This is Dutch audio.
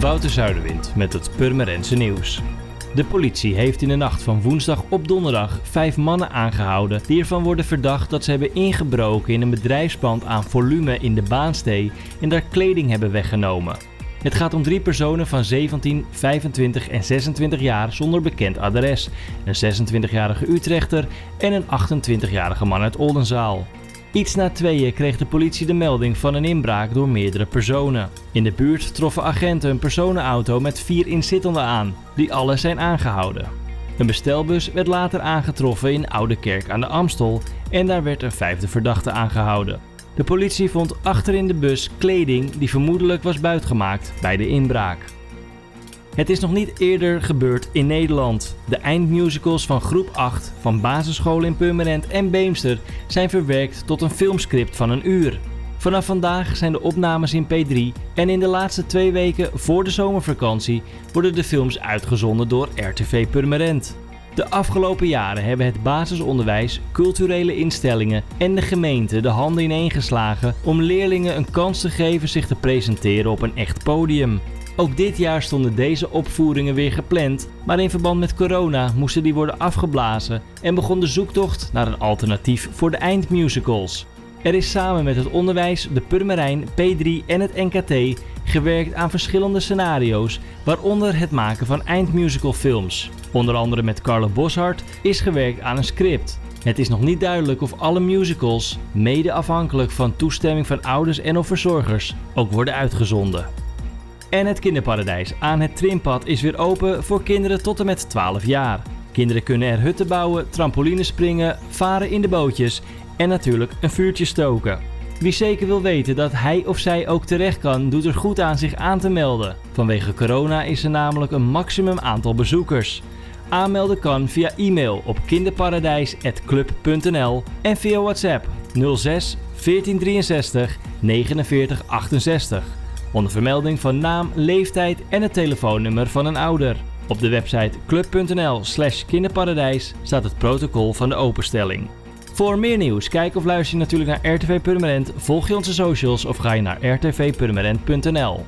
Wouter Zuiderwind met het Purmerendse nieuws. De politie heeft in de nacht van woensdag op donderdag vijf mannen aangehouden die ervan worden verdacht dat ze hebben ingebroken in een bedrijfspand aan volume in de Baanstee en daar kleding hebben weggenomen. Het gaat om drie personen van 17, 25 en 26 jaar zonder bekend adres, een 26-jarige Utrechter en een 28-jarige man uit Oldenzaal. Iets na tweeën kreeg de politie de melding van een inbraak door meerdere personen. In de buurt troffen agenten een personenauto met vier inzittenden aan, die alle zijn aangehouden. Een bestelbus werd later aangetroffen in Oude Kerk aan de Amstel en daar werd een vijfde verdachte aangehouden. De politie vond achterin de bus kleding die vermoedelijk was buitgemaakt bij de inbraak. Het is nog niet eerder gebeurd in Nederland. De eindmusicals van groep 8 van basisscholen in Purmerend en Beemster zijn verwerkt tot een filmscript van een uur. Vanaf vandaag zijn de opnames in P3 en in de laatste twee weken voor de zomervakantie worden de films uitgezonden door RTV Purmerend. De afgelopen jaren hebben het basisonderwijs, culturele instellingen en de gemeente de handen ineengeslagen om leerlingen een kans te geven zich te presenteren op een echt podium. Ook dit jaar stonden deze opvoeringen weer gepland, maar in verband met corona moesten die worden afgeblazen en begon de zoektocht naar een alternatief voor de eindmusicals. Er is samen met het onderwijs, de Purmerijn, P3 en het NKT gewerkt aan verschillende scenario's, waaronder het maken van eindmusicalfilms. Onder andere met Carlo Boshart is gewerkt aan een script. Het is nog niet duidelijk of alle musicals, mede afhankelijk van toestemming van ouders en of verzorgers, ook worden uitgezonden. En het kinderparadijs aan het Trimpad is weer open voor kinderen tot en met 12 jaar. Kinderen kunnen er hutten bouwen, trampolines springen, varen in de bootjes en natuurlijk een vuurtje stoken. Wie zeker wil weten dat hij of zij ook terecht kan, doet er goed aan zich aan te melden. Vanwege corona is er namelijk een maximum aantal bezoekers. Aanmelden kan via e-mail op kinderparadijs.club.nl en via WhatsApp 06 1463 49 68 onder vermelding van naam, leeftijd en het telefoonnummer van een ouder. Op de website club.nl/slash kinderparadijs staat het protocol van de openstelling. Voor meer nieuws, kijk of luister je natuurlijk naar RTV Permanent, volg je onze socials of ga je naar rtvpermanent.nl.